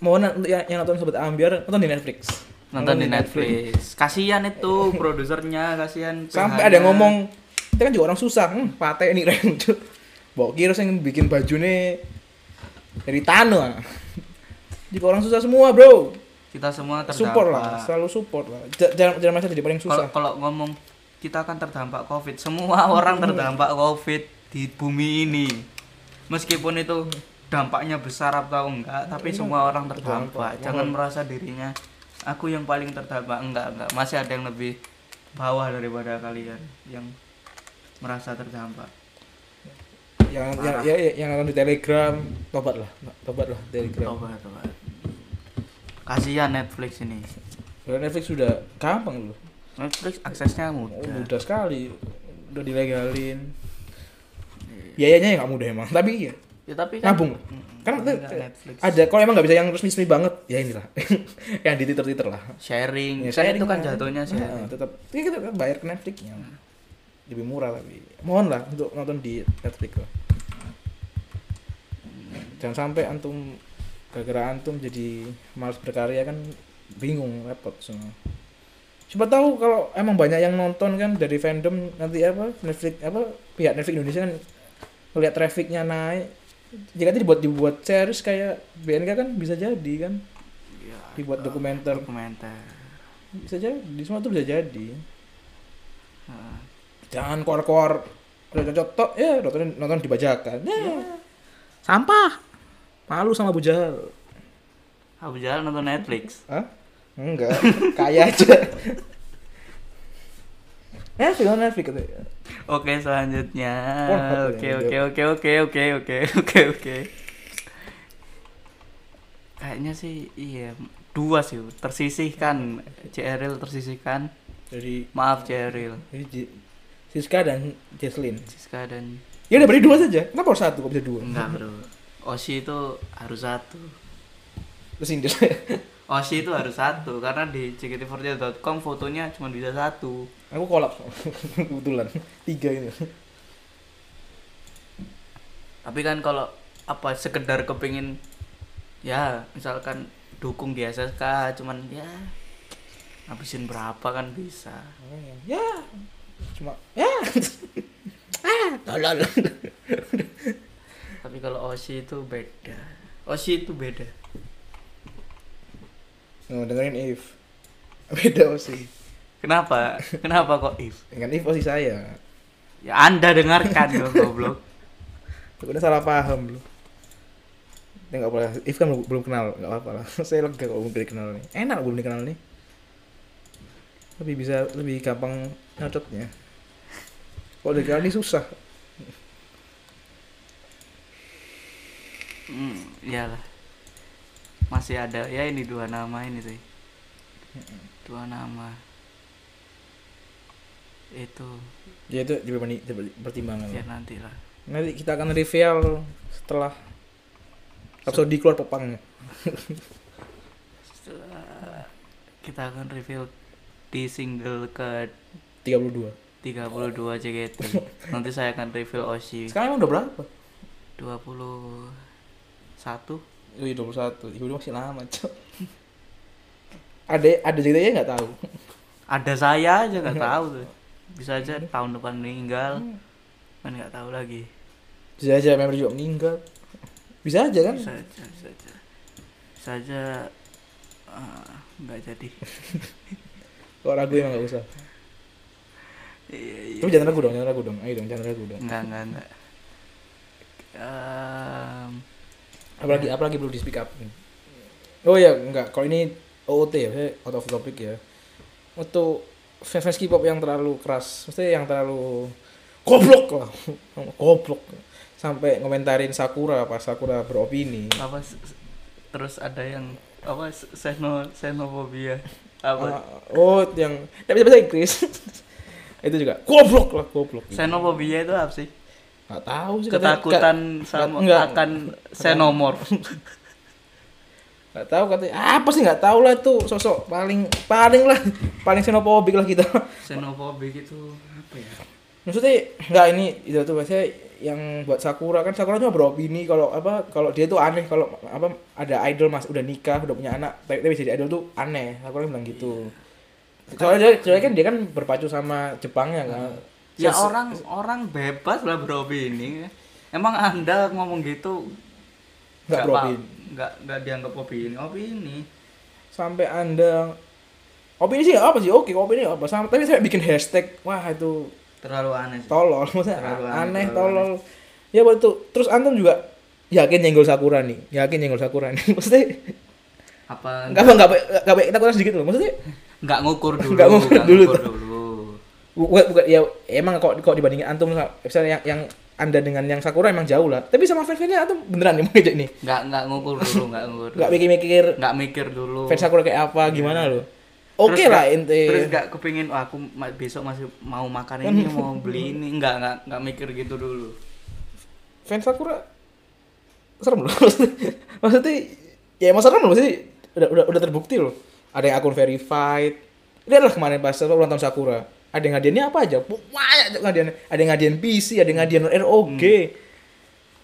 Mau yang, yang nonton sobat Ambiar nonton di Netflix. nonton di Netflix. Kasihan itu produsernya, kasihan. Sampai ada yang ngomong, kita kan juga orang susah, hmm, pate ini tuh. Bawa kira yang bikin baju nih dari tanah. Juga orang susah semua bro. kita semua terdampak. Support lah, selalu support lah. Jangan jangan merasa jadi paling susah. kalau ngomong kita akan terdampak Covid, semua orang terdampak Covid di bumi ini. Meskipun itu dampaknya besar atau enggak, tapi semua orang terdampak. Jangan merasa dirinya aku yang paling terdampak enggak enggak. Masih ada yang lebih bawah daripada kalian yang merasa terdampak. Yang yang Parah. ya, ya, yang nonton di Telegram, tobat lah, tobat lah Telegram. Coba coba. Kasihan Netflix ini. Netflix sudah gampang loh. Netflix aksesnya Oh, mudah. mudah sekali, udah dilegalin. Biayanya ya nggak mudah emang, tapi ya Ya tapi kan nabung. Kan Netflix. ada kalau emang nggak bisa yang resmi-resmi banget, ya inilah. yang di Twitter-Twitter lah. sharing. Ya, Saya itu kan lah. jatuhnya Nah, sharing. tetap ya kita kan bayar ke Netflixnya lebih murah tapi mohon lah untuk nonton di Netflix lah jangan sampai antum gara-gara antum jadi malas berkarya kan bingung repot semua siapa tahu kalau emang banyak yang nonton kan dari fandom nanti apa Netflix apa pihak Netflix Indonesia kan melihat trafficnya naik jika nanti dibuat dibuat series kayak BNK kan bisa jadi kan Ya, dibuat dokumenter dokumenter. bisa jadi semua tuh bisa jadi Heeh. jangan kor-kor udah cocok tok ya nonton nonton dibajakan ya. sampah malu sama Bu Jahal Abu Jahal nonton Netflix. Hah? Enggak kaya aja. Eh film Netflix katanya. Oke, selanjutnya. Pornhub Oke, oke, oke, oke, oke, oke, oke, oke. Kayaknya sih iya dua sih tersisihkan. CRL tersisihkan. Jadi maaf J- Siska dan Jesslyn Siska dan ya udah beri dua saja. Kenapa harus satu? Kok bisa dua? Enggak bro. Osi itu harus satu. Terus Osi itu harus satu karena di ckt48.com fotonya cuma bisa satu. Aku kolap kebetulan. Tiga ini. Tapi kan kalau apa sekedar kepingin ya misalkan dukung di SSK cuman ya habisin berapa kan bisa. Ya cuma ya. Ah tolol. Tapi kalau Osi itu beda. Osi itu beda Nggak dengerin If. Beda sih. Kenapa? Kenapa kok if? Dengan If sih saya. Ya anda dengarkan dong goblok udah salah paham lu ya nggak apa If kan belum, kenal. Nggak apa-apa lah. Saya lega kalau belum dikenal nih. Enak belum dikenal nih. Lebih bisa lebih gampang nyocotnya. Kalau dikenal ini susah. Hmm, iyalah masih ada ya ini dua nama ini sih. Dua nama. Itu. Ya itu pertimbangan. Ya nanti lah nanti kita akan reveal setelah episode keluar popangnya Setelah kita akan review di single ke 32 32 JKT nanti saya akan review Oshi. Sekarang udah berapa? 21 Iya 21 Ibu masih lama cok. Ada ada ceritanya nggak tahu? Ada saya aja nggak tahu tuh. Bisa aja tahun depan meninggal. Kan nggak tahu lagi. Bisa aja member juga meninggal. Bisa aja kan? Bisa aja bisa aja. Bisa aja ah, nggak jadi. Kalau ragu emang nggak usah? Iya, iya. Tapi jangan ragu dong, jangan ragu dong. Ayo dong, jangan ragu dong. Enggak, enggak, enggak. Em, Apalagi apalagi perlu di speak up. Oh ya, enggak. Kalau ini OOT ya, out of topic ya. Untuk fans fans K-pop yang terlalu keras, maksudnya yang terlalu goblok lah, goblok. Sampai ngomentarin Sakura pas Sakura beropini. apa terus ada yang apa seno xenophobia apa Ah, oh, yang tapi bahasa Inggris. itu juga goblok lah, goblok. xenophobia itu apa sih Enggak tahu sih katanya- ketakutan nggak- sama nggak- akan xenomorph. Nggak tahu katanya apa sih nggak tahu lah tuh sosok paling paling lah paling xenophobic lah kita. Xenophobic itu apa ya? Maksudnya nggak ini itu tuh biasanya yang buat Sakura kan Sakura cuma beropini kalau apa kalau dia tuh aneh kalau apa ada idol mas udah nikah udah punya anak tapi, tapi jadi idol tuh aneh Sakura bilang gitu. Soalnya dia, soalnya kan dia kan berpacu sama Jepangnya kan ya orang orang bebas lah beropini emang anda ngomong gitu nggak beropini nggak nggak dianggap opini opini sampai anda opini sih apa sih oke opini apa sama tapi saya bikin hashtag wah itu terlalu aneh sih. tolol maksudnya Terlalu aneh, aneh, tolol ya buat itu terus antum juga yakin nyenggol sakura nih yakin nyenggol sakura nih maksudnya apa nggak apa nggak baik nggak baik kita kurang sedikit loh maksudnya nggak ngukur dulu Nggak ngukur dulu ngukur tuh. dulu. Bukan bukan ya emang kok kok dibandingin antum sama- misalnya yang yang anda dengan yang sakura emang jauh lah. Tapi sama fans-fansnya antum beneran nih mau nih? Nggak nggak ngukur dulu nggak ngukur nggak mikir-mikir. Nggak mikir dulu. Fans sakura kayak apa gimana loh oke Terus lah ente terus nggak kepingin "Wah, aku besok masih mau makan ini mau beli ini. Nggak nggak nggak mikir gitu dulu. Fans sakura serem loh. Maksudnya ya emang serem loh maksudnya udah udah udah terbukti loh. Ada yang akun verified. Lihat lah kemarin pas ulang tahun sakura ada yang ngadiannya apa aja? Banyak ngadian ada yang ngadian PC ada yang ngadian ROG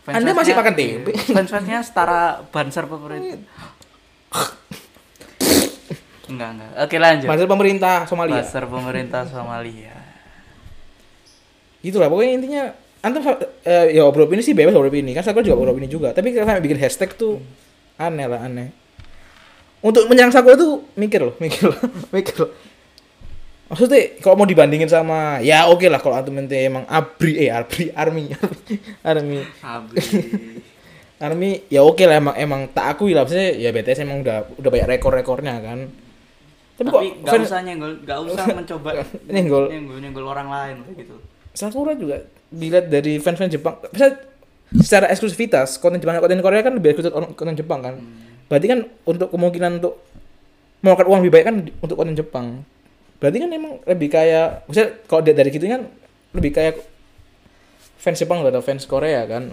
Fans- Anda masih makan tempe? fans fansnya setara banser favorit enggak enggak. Oke lanjut. Banser pemerintah Somalia. Banser pemerintah Somalia. Itulah pokoknya intinya antum eh, ya obrol ini sih bebas obrol ini. Kan sakura juga obrol ini juga. Tapi kalau bikin hashtag tuh aneh lah aneh. Untuk menyerang sakura tuh mikir loh mikir loh mikir loh maksudnya kalau mau dibandingin sama ya oke lah kalau antum ente emang abri eh abri army army habis army ya oke lah emang emang tak akui lah maksudnya ya BTS emang udah udah banyak rekor-rekornya kan tapi, tapi kok fans- usah nyenggol nggak usah mencoba Nyenggol. nyenggol nyenggol orang lain gitu Sakura juga dilihat dari fans-fans Jepang. Bisa secara eksklusivitas konten Jepang konten Korea kan lebih eksklusif konten Jepang kan. Berarti kan untuk kemungkinan untuk memakan uang lebih baik kan untuk konten Jepang. Berarti kan emang lebih kayak misalnya kalau dari gitu kan lebih kayak fans Jepang atau fans Korea kan.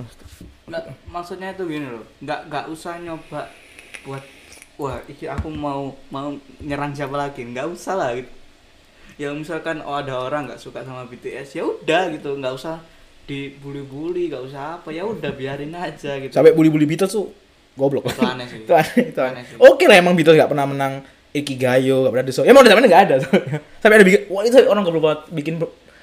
nggak maksudnya itu gini loh nggak nggak usah nyoba buat wah iki aku mau mau nyerang siapa lagi nggak usah lah gitu ya misalkan oh ada orang nggak suka sama BTS ya udah gitu nggak usah dibully-bully nggak usah apa ya udah biarin aja gitu Sampai bully-bully Beatles tuh goblok. itu aneh sih itu aneh, itu aneh. Aneh sih. Oke lah emang Beatles gak pernah menang Ikigayo, gak pernah Show. Ya mau zamannya gak ada. Sampai ada bikin, wah itu orang goblok banget bikin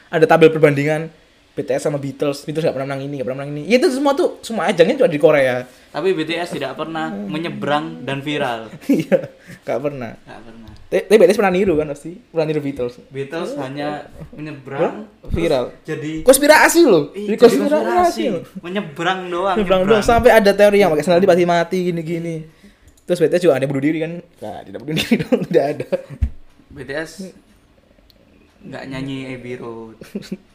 ada tabel perbandingan BTS sama Beatles. Beatles gak pernah menang ini, gak pernah menang ini. Ya itu semua tuh, semua ajangnya cuma di Korea. tapi BTS tidak pernah menyeberang dan viral Iya, gak pernah. nggak pernah Tapi BTS pernah niru kan pasti, pernah niru Beatles. Beatles hanya menyeberang? Viral. jadi Konspirasi loh, jadi konspirasi loh. menyeberang doang Nyebrang doang sampai ada teori yang pakai sandal pasti mati gini-gini. Terus BTS juga ada bunuh diri kan? Nah, tidak bunuh diri dong, tidak ada. BTS nggak nyanyi Abbey Road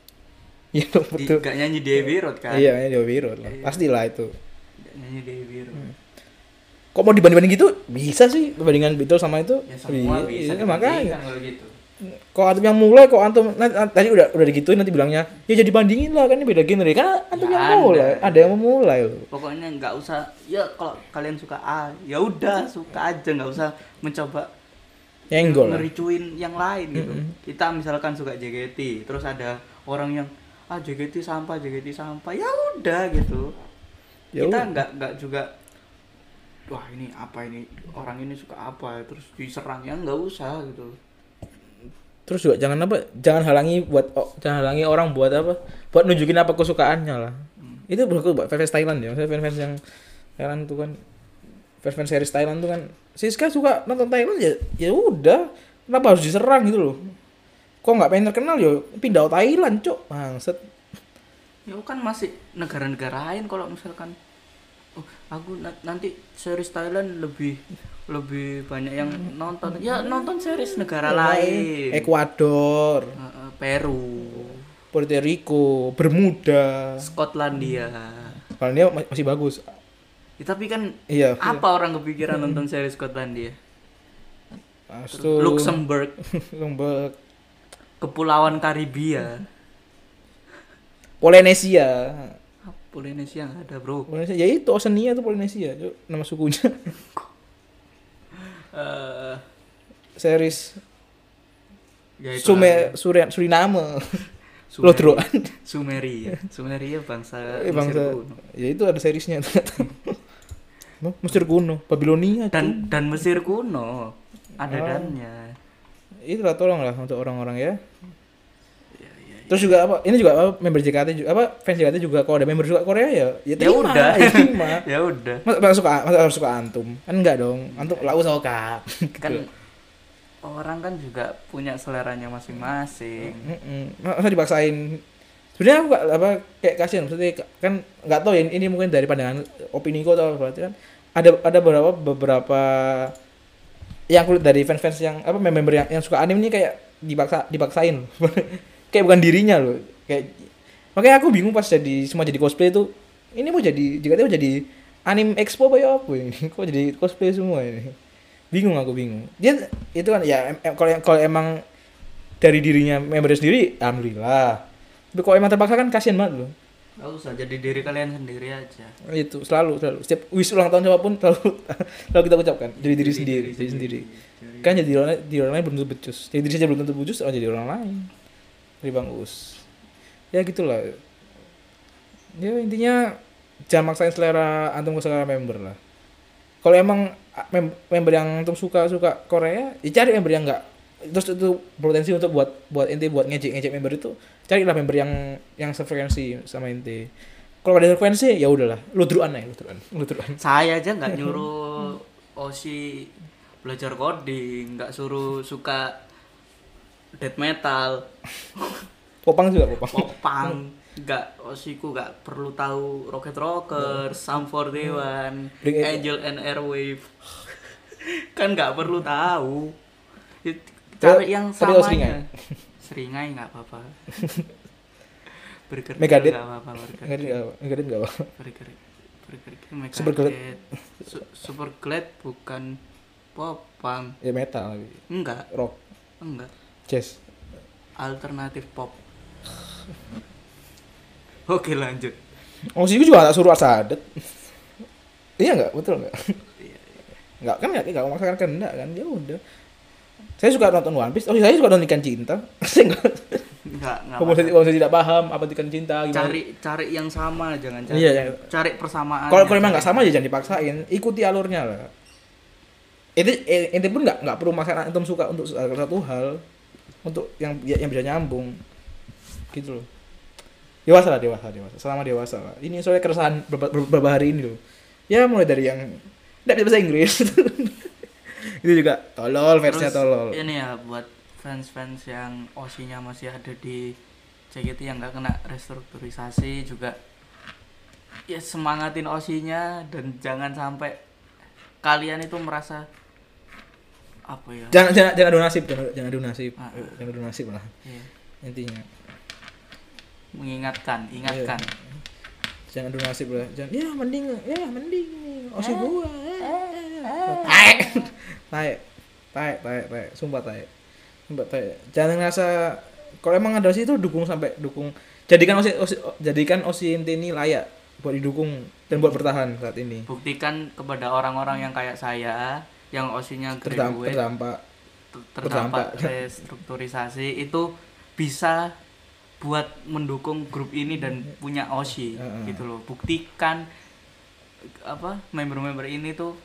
Iya dong, Di- betul. nggak nyanyi di Abbey Road kan Iya, ini Dewa Biro lah. Iya. Pastilah itu. nggak nyanyi di Abbey Road Kok mau dibanding-banding gitu? Bisa sih perbandingan Beatles sama itu. ya semua Iya, bisa iya, makanya. dibandingkan kalau gitu Kok antum yang mulai, kok antum nanti, nanti- tadi udah udah digituin nanti bilangnya, ya jadi bandingin lah kan ini beda genre. Kan antum Ya yang ada. mulai, ada yang memulai loh. pokoknya nggak usah ya kalau kalian suka A ya udah suka aja nggak usah mencoba Yenggol. lah. ngericuin yang lain gitu Mm-mm. kita misalkan suka JKT terus ada orang yang ah JKT sampah JKT sampah ya udah gitu Ya kita nggak nggak juga wah ini apa ini orang ini suka apa terus diserang ya nggak usah gitu Terus juga jangan apa, jangan halangi buat oh, jangan halangi orang buat apa? Buat nunjukin apa kesukaannya lah. Hmm. Itu berlaku buat fans Thailand ya. Maksudnya fans-fans yang Thailand tuh kan fans-fans series Thailand tuh kan Siska suka nonton Thailand ya ya udah kenapa harus diserang gitu loh kok nggak pengen terkenal yo pindah ke Thailand cok bangset Ya kan masih negara-negara lain kalau misalkan oh, aku na- nanti series Thailand lebih lebih banyak yang nonton. Ya nonton series negara lain. Ekuador. Peru, Puerto Rico Bermuda. Skotlandia. kalau dia ma- masih bagus. Ya, tapi kan iya apa orang kepikiran nonton series Skotlandia? Astu Luxembourg, Luxembourg. Kepulauan Karibia. Polinesia Polinesia nggak ada bro. Polinesia ya itu Oceania tuh Polinesia nama sukunya Eh, series ya itu Sume lah. Surian Suriname Sumeri- Lodroan Sumeria. Sumeria bangsa Eh, Mesir bangsa kuno. ya itu ada seriesnya ternyata Mesir kuno Babilonia dan dan Mesir kuno ada Oh. dannya. itulah tolong lah untuk orang-orang ya, terus juga apa ini juga apa member JKT juga apa fans JKT juga kalau ada member suka Korea ya ya Ya terima udah. ya terima ya udah. masa, masa suka masa harus suka antum kan enggak dong antum lau suka Kan orang kan juga punya seleranya masing-masing. Mm-mm. masa dipaksain sebenarnya aku nggak- apa kayak kasihan maksudnya kan nggak tahu ya ini mungkin dari pandangan opini gue atau berarti kan ada ada beberapa beberapa yang kulit dari fans-fans yang apa member yang yang suka anime ini kayak dipaksa dipaksain kayak bukan dirinya loh. Kayak makanya aku bingung pas jadi semua jadi cosplay itu ini mau jadi jika mau jadi anime expo apa ya apa ini? Kok jadi cosplay semua ini? Bingung aku bingung. Dia itu kan ya em- em- kalau kalau emang dari dirinya membernya sendiri alhamdulillah. Tapi kalau emang terpaksa kan kasihan banget loh. Gak usah jadi diri kalian sendiri aja. itu selalu selalu. Setiap wish ulang tahun siapa pun selalu selalu kita ucapkan jadi diri sendiri jadi sendiri. kan jadi orang di orang lain belum tentu becus. Jadi diri saja belum tentu becus oh jadi orang lain dari bang us. Ya gitulah. Ya intinya jangan maksain selera antum ke selera member lah. Kalau emang mem- member yang antum suka suka Korea ya cari member yang enggak. Terus itu potensi untuk buat buat ente buat ngejek ngejek member itu carilah member yang yang sefrekuensi sama ente kalau ada frekuensi ya udahlah. Ludruan aja ludruan. Ludruan. Saya aja nggak nyuruh Osi belajar coding, nggak suruh suka death metal, popang juga popang popang, nggak Osiku nggak perlu tahu Rocket Rocker, Sum 41, Bring it- Angel and Airwave, kan nggak perlu tahu. Cari yang samanya. seringai? Seringai nggak apa-apa. Burger Megadeth? nggak apa-apa. Burger enggak enggak enggak enggak apa Burger Megadeth. Super Glad. Su- Super Glad bukan popang. ya metal Enggak, rock enggak. Jazz Alternatif pop. Oke, lanjut. oh sih juga tak suruh asadet iya enggak betul enggak Iya, enggak kan enggak enggak memaksakan kehendak kan? Ya udah. Saya suka nonton One Piece. Oh saya suka nonton ikan cinta. Saya kalau kalau saya tidak paham apa itu ikan cinta gimana? Cari cari yang sama, jangan cari. Iya, iya. Cari persamaan. kalau kalau emang nggak sama ya jangan dipaksain. Ikuti alurnya lah. Itu eh, ente pun nggak nggak perlu maksakan antum suka untuk salah satu hal untuk yang yang bisa nyambung. Gitu loh. Dewasa lah dewasa dewasa. Selama dewasa lah. Ini soalnya keresahan beberapa, hari ini loh. Ya mulai dari yang tidak bisa bahasa Inggris. Itu juga tolol versinya Terus tolol. ini ya buat fans-fans yang osinya masih ada di JKT yang nggak kena restrukturisasi juga. Ya semangatin osinya dan jangan sampai kalian itu merasa apa ya? Jangan jangan jangan adu nasib jangan jangan adu nasib. Ah. jangan adu nasib lah. Iya, intinya. Mengingatkan ingatkan. Jangan adu nasib lah. Jangan ya mending ya mending osi gua taek. Taek. Taek taek taek. Sumpah taek. Sumpah taek. Jangan ngerasa kalau emang ada osi itu dukung sampai dukung. Jadikan osi, osi jadikan osi inti ini layak buat didukung dan buat bertahan saat ini. Buktikan kepada orang-orang yang kayak saya yang osinya Terdampak, graduate terdampak. ter- terdampak. restrukturisasi itu bisa buat mendukung grup ini dan punya osi gitu loh. Buktikan apa member-member ini tuh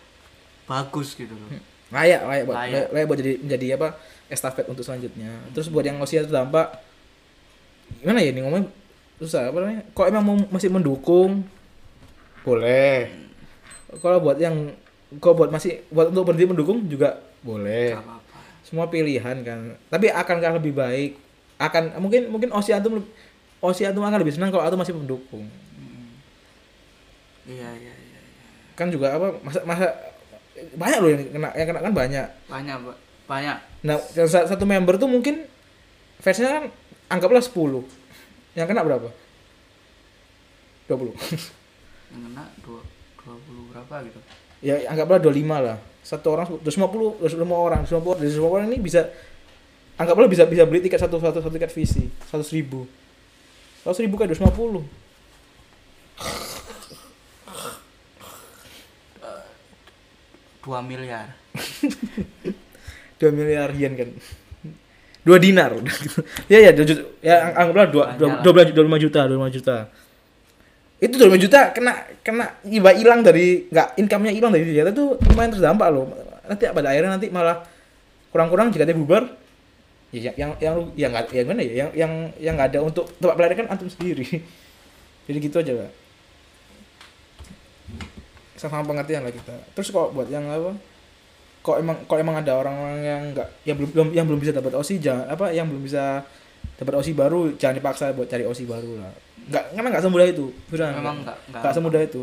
bagus gitu loh. Layak layak buat Layak. layak, layak buat jadi menjadi apa estafet untuk selanjutnya. Terus buat yang osi terdampak gimana ya ini ngomong susah apa namanya? Kok emang mau masih mendukung boleh. Kalau buat yang kalau buat masih buat untuk berhenti mendukung juga boleh. Gak apa-apa. Semua pilihan kan. Tapi akankah lebih baik akan mungkin mungkin Osi Antum Osi Antum akan lebih senang kalau Antum masih pendukung iya iya iya kan juga apa masa masa banyak loh yang kena yang kena kan banyak. Banyak banyak. Nah satu member tuh mungkin fansnya kan anggaplah 10 yang kena berapa? 20 yang kena dua dua puluh berapa gitu ya anggaplah 25 lah. Satu orang 250 250 orang. 250 dari 250 orang ini bisa anggaplah bisa bisa beli tiket satu satu satu tiket visi. 100 ribu. 100 ribu kan 250 dua miliar. 2 miliar yen kan. 2 dinar. Ya ya dua juta, ya ang- anggaplah 2 Banyak 12 25 juta 25 juta itu 25 juta kena kena iba hilang dari nggak income-nya hilang dari dia. Itu lumayan terdampak loh. Nanti pada akhirnya nanti malah kurang-kurang jika dia bubar ya yang yang yang yang nggak yang mana ya? Yang yang yang nggak ada untuk tempat pelayanan kan antum sendiri. Jadi gitu aja lah sama pengertian lah kita. Terus kok buat yang apa? Kok emang kok emang ada orang-orang yang nggak yang belum yang belum bisa dapat osi jangan apa yang belum bisa dapat osi baru jangan dipaksa buat cari osi baru lah. Nggak karena nggak semudah itu. Sudah memang nggak nggak. Semudah itu.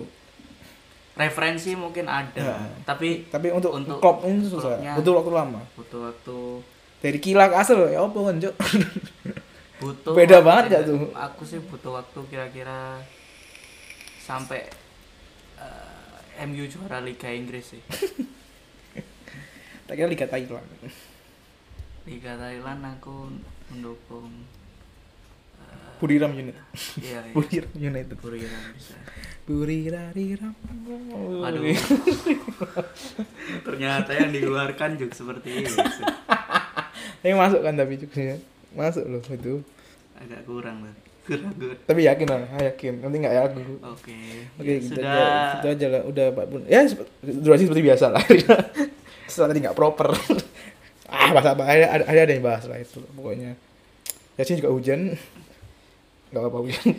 Referensi mungkin ada Ya. tapi tapi untuk, Untuk klub ini susah. klubnya. butuh waktu lama. Butuh waktu. Dari kila ke asal ya apa kan butuh Beda waktu- banget ya tuh. aku sih butuh waktu kira-kira sampai eh, MU juara Liga Inggris sih. Tak kira liga Thailand. Liga Thailand aku mendukung Buriram Unit iya iya Buriram United Buriram bisa Burirarirам Waduh. Ternyata yang dikeluarkan juga seperti ini. tapi masuk kan tapi juga masuk loh itu Agak kurang tuh. Kurang tapi yakin lah yakin nanti nggak ya aku Oke. Oke, Ya, gitu sudah aja, gitu aja lah. Udah Pak Bun. Ya durasi seperti biasa lah. Setelah tadi nggak proper. Ah, bahasa apa? Ada, ada, ada yang bahas lah itu pokoknya. Ya sini juga hujan. Gak apa-apa hujan.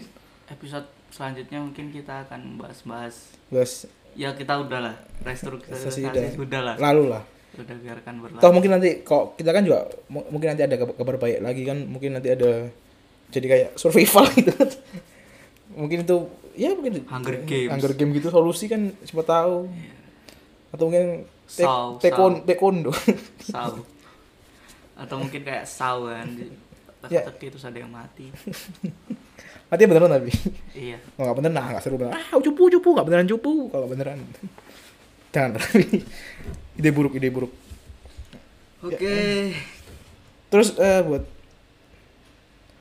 episode selanjutnya mungkin kita akan bahas-bahas Terus ya kita udahlah restrukturisasi Restrukturisasi sudah lah lalu lah. udah biarkan berlalu Toh mungkin nanti kok kita kan juga mu- mungkin nanti ada kabar, baik lagi kan. Mungkin nanti ada jadi kayak survival gitu. mungkin itu ya mungkin Hunger Games. Hunger Game gitu solusi kan siapa tahu. Atau mungkin tek- Saw, tekon taekwondo. saw atau mungkin kayak saw kan di Ya. teka-teki terus ada yang mati Mati beneran tapi. iya Oh, nggak beneran, nah, nggak seru banget. Ah, cupu, cupu, nggak beneran cupu, kalau beneran. Jangan, tapi ide buruk, ide buruk. oke Terus eh, buat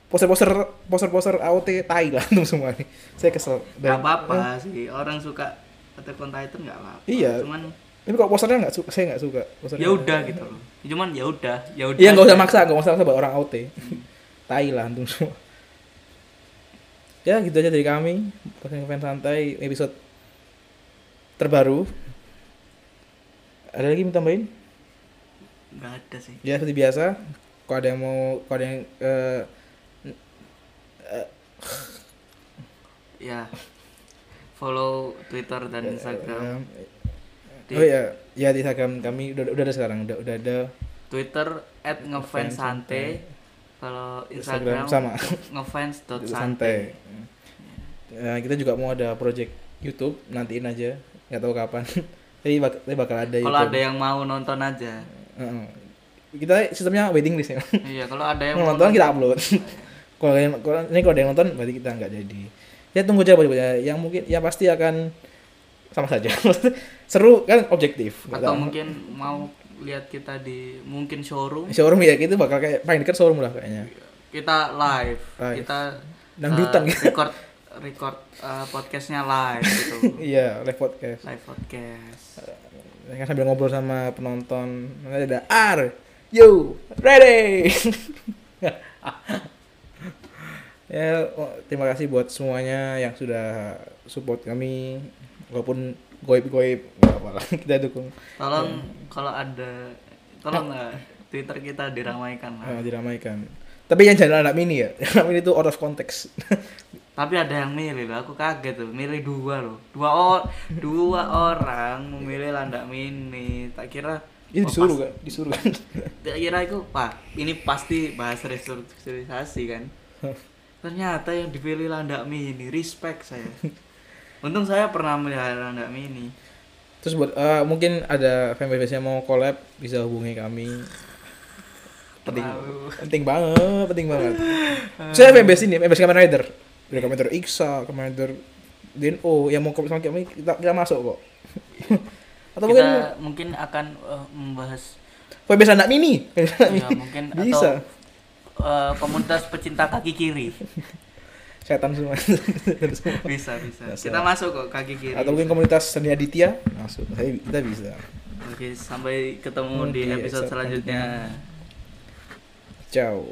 poster-poster, poster-poster AOT tai lah tuh semua nih. Saya kesel. nggak apa-apa sih orang suka Attack on Titan nggak apa-apa Iya. cuman Tapi kok posternya nggak suka, saya nggak suka. Posternya. ya udah gitu loh cuman ya udah ya udah Iya, nggak usah maksa, nggak usah maksa buat orang AOT. tai lah antum semua. Ya, gitu aja dari kami. Podcast Fans Santai episode terbaru. Ada lagi mau tambahin? nggak ada sih ya seperti biasa kalau ada yang mau kalau ada yang eh, ya follow Twitter dan Instagram Di- oh ya ya di Instagram kami udah udah ada sekarang udah udah ada Twitter at ngefans santai kalau Instagram, Instagram sama. ngefans dot santai Ya, kita juga mau ada project YouTube nantiin aja. Nggak tahu kapan. Tapi, bak tapi bakal ada kalau ada yang mau nonton aja. Kita sistemnya waiting list ya. Iya kalau ada yang mau nonton kita upload. Kalau yang kalau ini kalau ada yang nonton berarti kita nggak jadi. Ya tunggu aja ya yang mungkin ya pasti akan sama saja. Seru kan objektif. Atau tahu. mungkin mau lihat kita di mungkin showroom. Showroom ya gitu bakal kayak paling dekat showroom lah kayaknya. Kita live, Live. kita Dangdutan eh, gitu. record record eh, podcastnya live gitu. Iya live podcast. Live podcast. Ya kan sambil ngobrol sama penonton. Nanti ada R. Yo ready? Ya terima kasih buat semuanya yang sudah support kami walaupun goib goib nggak apa lah kita dukung. Tolong kalau ada tolong eh, Twitter kita diramaikan lah. Eh, diramaikan. Tapi yang jangan anak mini ya. Anak mini itu out of context. Tapi ada yang milih loh aku kaget tuh. Milih dua loh. Dua or dua orang memilih landak mini. Tak kira Ini oh, disuruh kan? Disuruh kan? tak kira itu pak ini pasti bahas restrukturisasi kan? Ternyata yang dipilih landak mini respect saya untung saya pernah melihara landak mini Terus buat eh, mungkin ada fanbase yang mau collab bisa hubungi kami. Penting, penting banget, penting banget. Saya fanbase ini, fanbase Kamen Rider. Dari Kamen Rider Iksa, Kamen Rider Deno yang mau collab sama kami kita, kita masuk kok. Atau mungkin kita mungkin akan eh, membahas fanbase anak mini. ya, mungkin bisa. atau eh, komunitas pecinta kaki kiri Setan semua. bisa bisa kita masuk kok kaki kiri Atau mungkin komunitas Seni Aditya masuk. Saya kita bisa. oke sampai ketemu di episode episode selanjutnya Ciao.